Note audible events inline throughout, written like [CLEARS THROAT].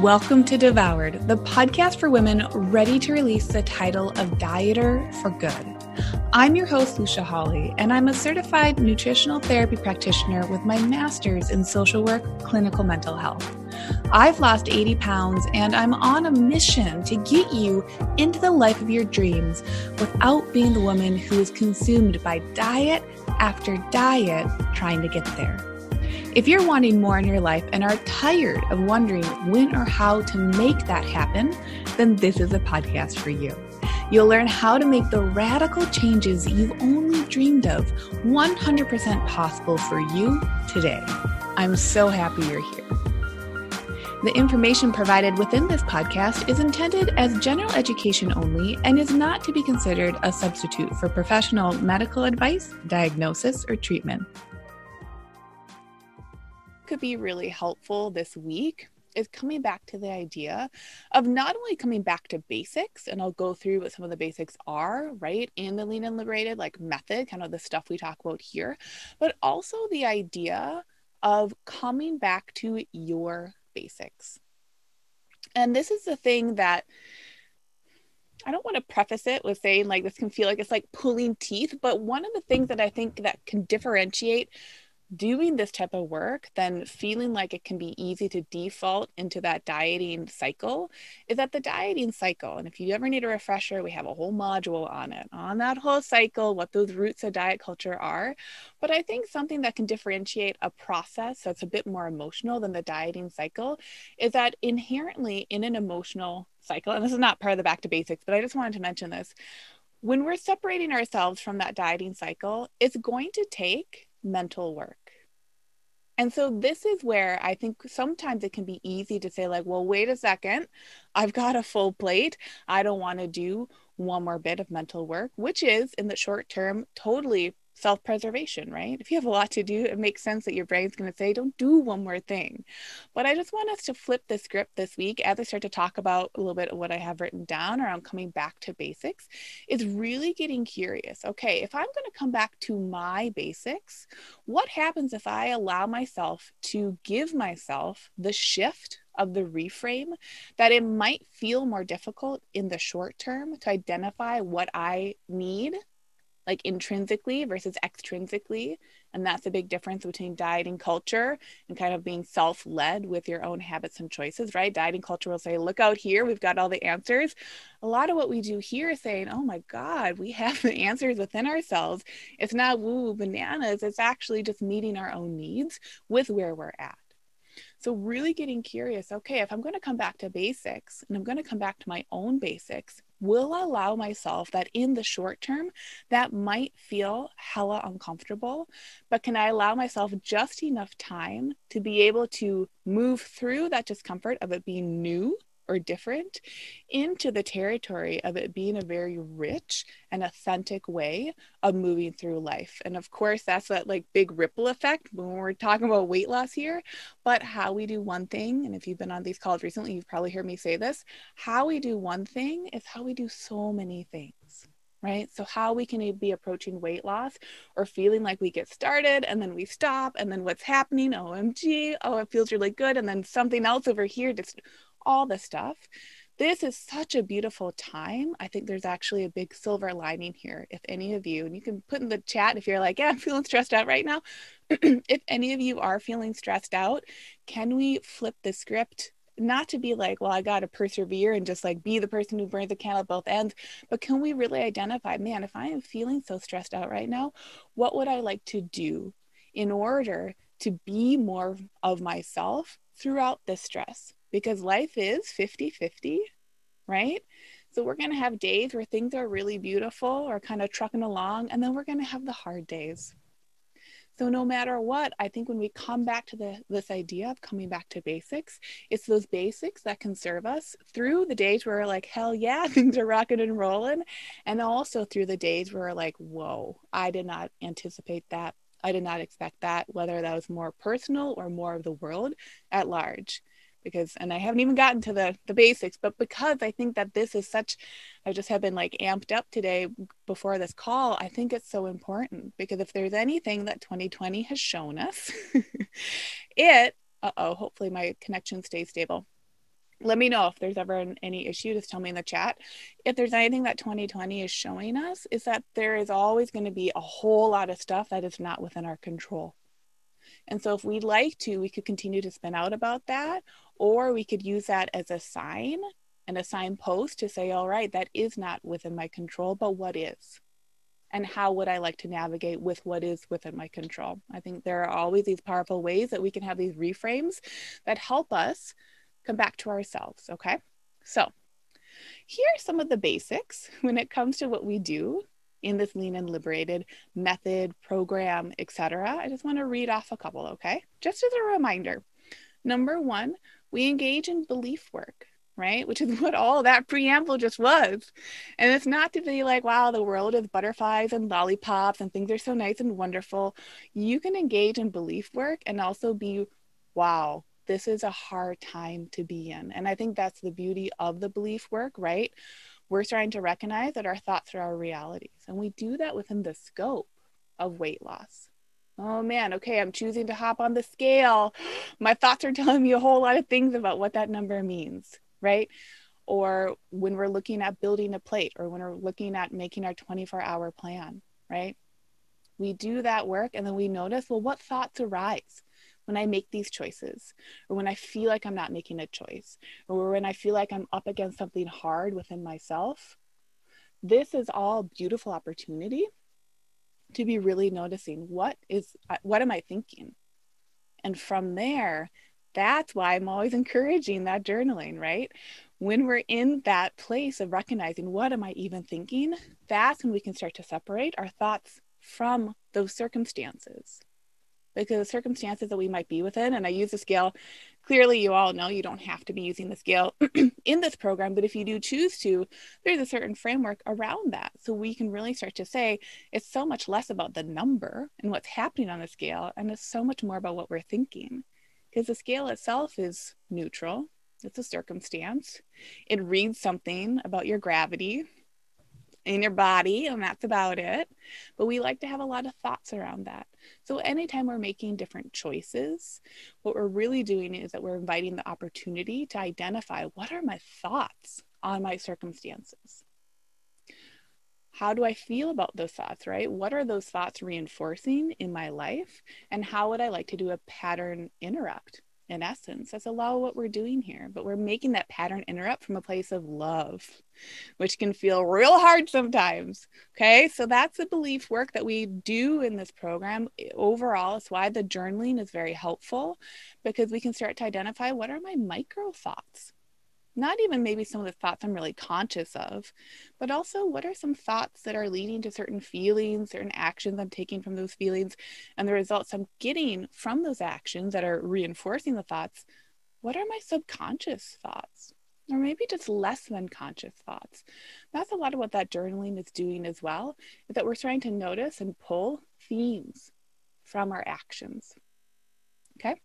Welcome to Devoured, the podcast for women ready to release the title of Dieter for Good. I'm your host, Lucia Hawley, and I'm a certified nutritional therapy practitioner with my master's in social work, clinical mental health. I've lost 80 pounds and I'm on a mission to get you into the life of your dreams without being the woman who is consumed by diet after diet trying to get there. If you're wanting more in your life and are tired of wondering when or how to make that happen, then this is a podcast for you. You'll learn how to make the radical changes you've only dreamed of 100% possible for you today. I'm so happy you're here. The information provided within this podcast is intended as general education only and is not to be considered a substitute for professional medical advice, diagnosis, or treatment could be really helpful this week is coming back to the idea of not only coming back to basics, and I'll go through what some of the basics are, right, in the lean and liberated like method, kind of the stuff we talk about here, but also the idea of coming back to your basics. And this is the thing that I don't want to preface it with saying like this can feel like it's like pulling teeth, but one of the things that I think that can differentiate doing this type of work, then feeling like it can be easy to default into that dieting cycle is that the dieting cycle. And if you ever need a refresher, we have a whole module on it, on that whole cycle, what those roots of diet culture are. But I think something that can differentiate a process that's a bit more emotional than the dieting cycle is that inherently in an emotional cycle, and this is not part of the back to basics, but I just wanted to mention this. When we're separating ourselves from that dieting cycle, it's going to take mental work. And so this is where I think sometimes it can be easy to say, like, well, wait a second, I've got a full plate. I don't want to do one more bit of mental work, which is in the short term totally self preservation, right? If you have a lot to do, it makes sense that your brain's going to say, don't do one more thing. But I just want us to flip the script this week as I start to talk about a little bit of what I have written down around coming back to basics, is really getting curious. Okay, if I'm going to come back to my basics, what happens if I allow myself to give myself the shift? Of the reframe, that it might feel more difficult in the short term to identify what I need like intrinsically versus extrinsically. And that's a big difference between dieting culture and kind of being self led with your own habits and choices, right? Dieting culture will say, look out here, we've got all the answers. A lot of what we do here is saying, oh my God, we have [LAUGHS] the answers within ourselves. It's not woo bananas, it's actually just meeting our own needs with where we're at. So, really getting curious okay, if I'm going to come back to basics and I'm going to come back to my own basics, will allow myself that in the short term, that might feel hella uncomfortable, but can I allow myself just enough time to be able to move through that discomfort of it being new or different into the territory of it being a very rich and authentic way of moving through life. And of course, that's that like big ripple effect when we're talking about weight loss here. But how we do one thing, and if you've been on these calls recently, you've probably heard me say this how we do one thing is how we do so many things right? So, how we can be approaching weight loss or feeling like we get started and then we stop, and then what's happening? OMG, oh, it feels really good. And then something else over here just all the stuff. This is such a beautiful time. I think there's actually a big silver lining here. If any of you, and you can put in the chat if you're like, yeah, I'm feeling stressed out right now. [CLEARS THROAT] if any of you are feeling stressed out, can we flip the script not to be like, well, I got to persevere and just like be the person who burns the candle at both ends, but can we really identify, man, if I am feeling so stressed out right now, what would I like to do in order to be more of myself throughout this stress? Because life is 50 50, right? So we're going to have days where things are really beautiful or kind of trucking along, and then we're going to have the hard days. So no matter what, I think when we come back to the this idea of coming back to basics, it's those basics that can serve us through the days where we're like, hell yeah, [LAUGHS] things are rocking and rolling. And also through the days where we're like, whoa, I did not anticipate that. I did not expect that, whether that was more personal or more of the world at large because and I haven't even gotten to the the basics, but because I think that this is such I just have been like amped up today before this call. I think it's so important because if there's anything that 2020 has shown us, [LAUGHS] it uh-oh, hopefully my connection stays stable. let me know if there's ever an, any issue just tell me in the chat if there's anything that 2020 is showing us is that there is always going to be a whole lot of stuff that is not within our control and so if we'd like to we could continue to spin out about that or we could use that as a sign and a signpost to say all right that is not within my control but what is and how would I like to navigate with what is within my control? I think there are always these powerful ways that we can have these reframes that help us come back to ourselves. Okay. So here are some of the basics [LAUGHS] when it comes to what we do in this lean and liberated method, program, etc. I just want to read off a couple, okay? Just as a reminder. Number one, we engage in belief work, right? Which is [LAUGHS] what all that preamble just was. And it's not to be like, wow, the world is butterflies and lollipops and things are so nice and wonderful. You can engage in belief work and also be, wow, this is a hard time to be in. And I think that's the beauty of the belief work, right? We're starting to recognize that our thoughts are our realities. And we do that within the scope of weight loss. Oh man, okay, I'm choosing to hop on the scale. My thoughts are [LAUGHS] telling me a whole lot of things about what that number means, right? Or when we're looking at building a plate or when we're looking at making our 24 hour plan, right? We do that work and then we notice, well, what thoughts arise? When I make these choices, or when I feel like I'm not making a choice, or when I feel like I'm up against something hard within myself, this is all beautiful opportunity to be really noticing what is uh, what am I thinking? And from there, that's why I'm always encouraging that journaling, right? When we're in that place of recognizing what am I even thinking, that's when we can start to separate our thoughts from those circumstances because the circumstances that we might be within. And I use the scale. Clearly, you all know you don't have to be using the scale [CLEARS THROAT] in this program, but if you do choose to, there's a certain framework around that. So we can really start to say it's so much less about the number and what's happening on the scale, and it's so much more about what we're thinking. Because the scale itself is neutral, it's a circumstance. It reads something about your gravity, in your body, and that's about it. But we like to have a lot of thoughts around that. So, anytime we're making different choices, what we're really doing is that we're inviting the opportunity to identify what are my thoughts on my circumstances? How do I feel about those thoughts, right? What are those thoughts reinforcing in my life? And how would I like to do a pattern interrupt? In essence. That's a lot of what we're doing here. But we're making that pattern interrupt from a place of love, which can feel real hard sometimes. Okay. So that's the belief work that we do in this program. Overall, it's why the journaling is very helpful because we can start to identify what are my micro thoughts not even maybe some of the thoughts I'm really conscious of, but also what are some thoughts that are leading to certain feelings, certain actions I'm taking from those feelings, and the results I'm getting from those actions that are reinforcing the thoughts. What are my subconscious thoughts? Or maybe just less than conscious thoughts. That's a lot of what that journaling is doing as well, is that we're starting to notice and pull themes from our actions. Okay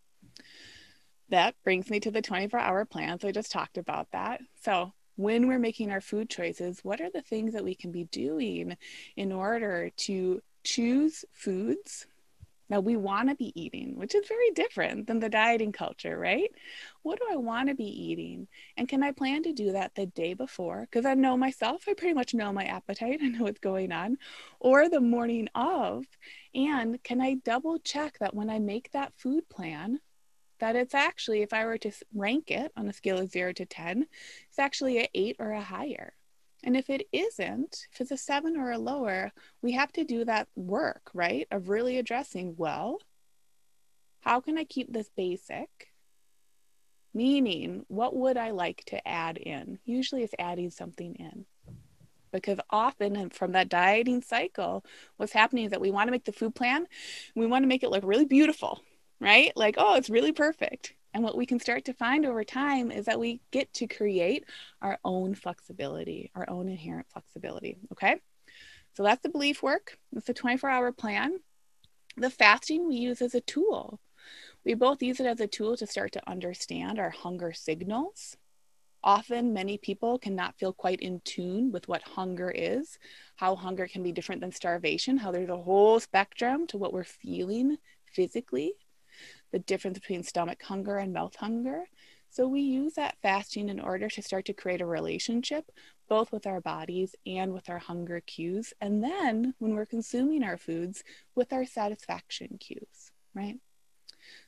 that brings me to the 24 hour plan. So I just talked about that. So when we're making our food choices, what are the things that we can be doing in order to choose foods that we want to be eating, which is very different than the dieting culture, right? What do I want to be eating? And can I plan to do that the day before? Because I know myself, I pretty much know my appetite, [LAUGHS] I know what's going on, or the morning of. And can I double check that when I make that food plan, that it's actually, if I were to rank it on a scale of zero to 10, it's actually a eight or a higher. And if it isn't, if it's a seven or a lower, we have to do that work, right? Of really addressing, well, how can I keep this basic? Meaning, what would I like to add in? Usually it's adding something in. Because often, from that dieting cycle, what's happening is that we want to make the food plan, we want to make it look really beautiful, right? Like, oh, it's really perfect. And what we can start to find over time is that we get to create our own flexibility, our own inherent flexibility. Okay. So that's the belief work. It's a 24 hour plan. The fasting we use as a tool. We both use it as a tool to start to understand our hunger signals. Often, many people cannot feel quite in tune with what hunger is, how hunger can be different than starvation, how there's a whole spectrum to what we're feeling physically the difference between stomach hunger and mouth hunger. So we use that fasting in order to start to create a relationship both with our bodies and with our hunger cues. And then when we're consuming our foods, with our satisfaction cues, right?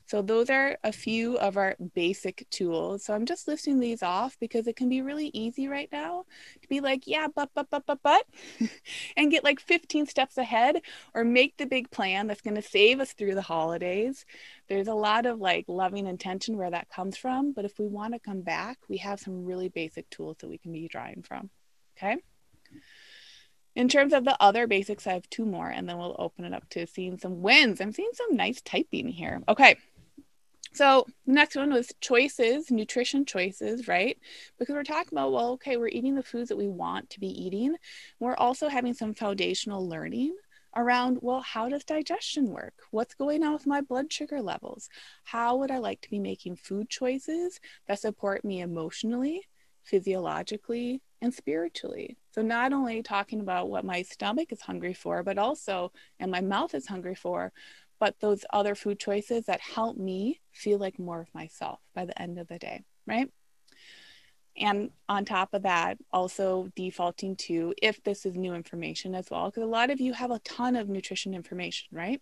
So those are a few of our basic tools. So I'm just listing these off because it can be really easy right now to be like, yeah, but, but, but, but, but, [LAUGHS] and get like 15 steps ahead or make the big plan that's going to save us through the holidays. There's a lot of like loving intention where that comes from. But if we want to come back, we have some really basic tools that we can be drawing from. Okay. In terms of the other basics, I have two more and then we'll open it up to seeing some wins. I'm seeing some nice typing here. Okay. So the next one was choices, nutrition choices, right? Because we're talking about, well, okay, we're eating the foods that we want to be eating. We're also having some foundational learning around, well, how does digestion work? What's going on with my blood sugar levels? How would I like to be making food choices that support me emotionally, physiologically, and spiritually? So, not only talking about what my stomach is hungry for, but also, and my mouth is hungry for, but those other food choices that help me feel like more of myself by the end of the day, right? And on top of that, also defaulting to if this is new information as well, because a lot of you have a ton of nutrition information, right?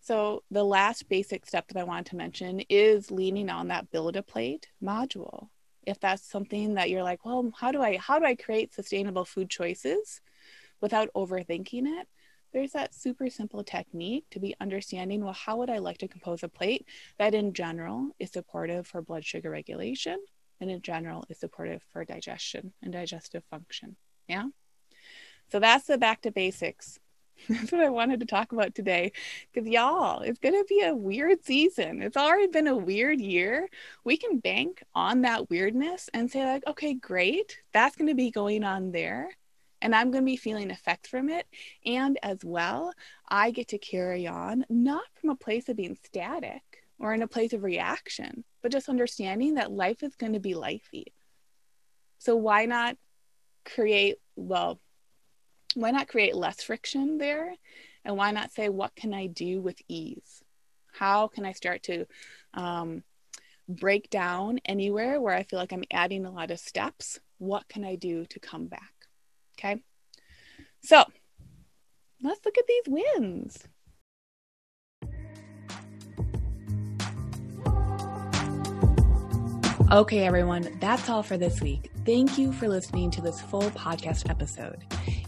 So, the last basic step that I want to mention is leaning on that build a plate module. If that's something that you're like, well, how do I how do I create sustainable food choices without overthinking it? There's that super simple technique to be understanding well how would i like to compose a plate that in general is supportive for blood sugar regulation and in general is supportive for digestion and digestive function yeah? So that's the back to basics. [LAUGHS] That's what i wanted to talk about today. Because y'all it's going to be a weird season. It's already been a weird year. We can bank on that weirdness and say like okay great that's going to be going on there and I'm going to be feeling effects from it. And as well, I get to carry on not from a place of being static or in a place of reaction, but just understanding that life is going to be lifey. So why not create, well, why not create less friction there? And why not say, what can I do with ease? How can I start to um, break down anywhere where I feel like I'm adding a lot of steps? What can I do to come back? Okay. So let's look at these wins. Okay, everyone, that's all for this week. Thank you for listening to this full podcast episode.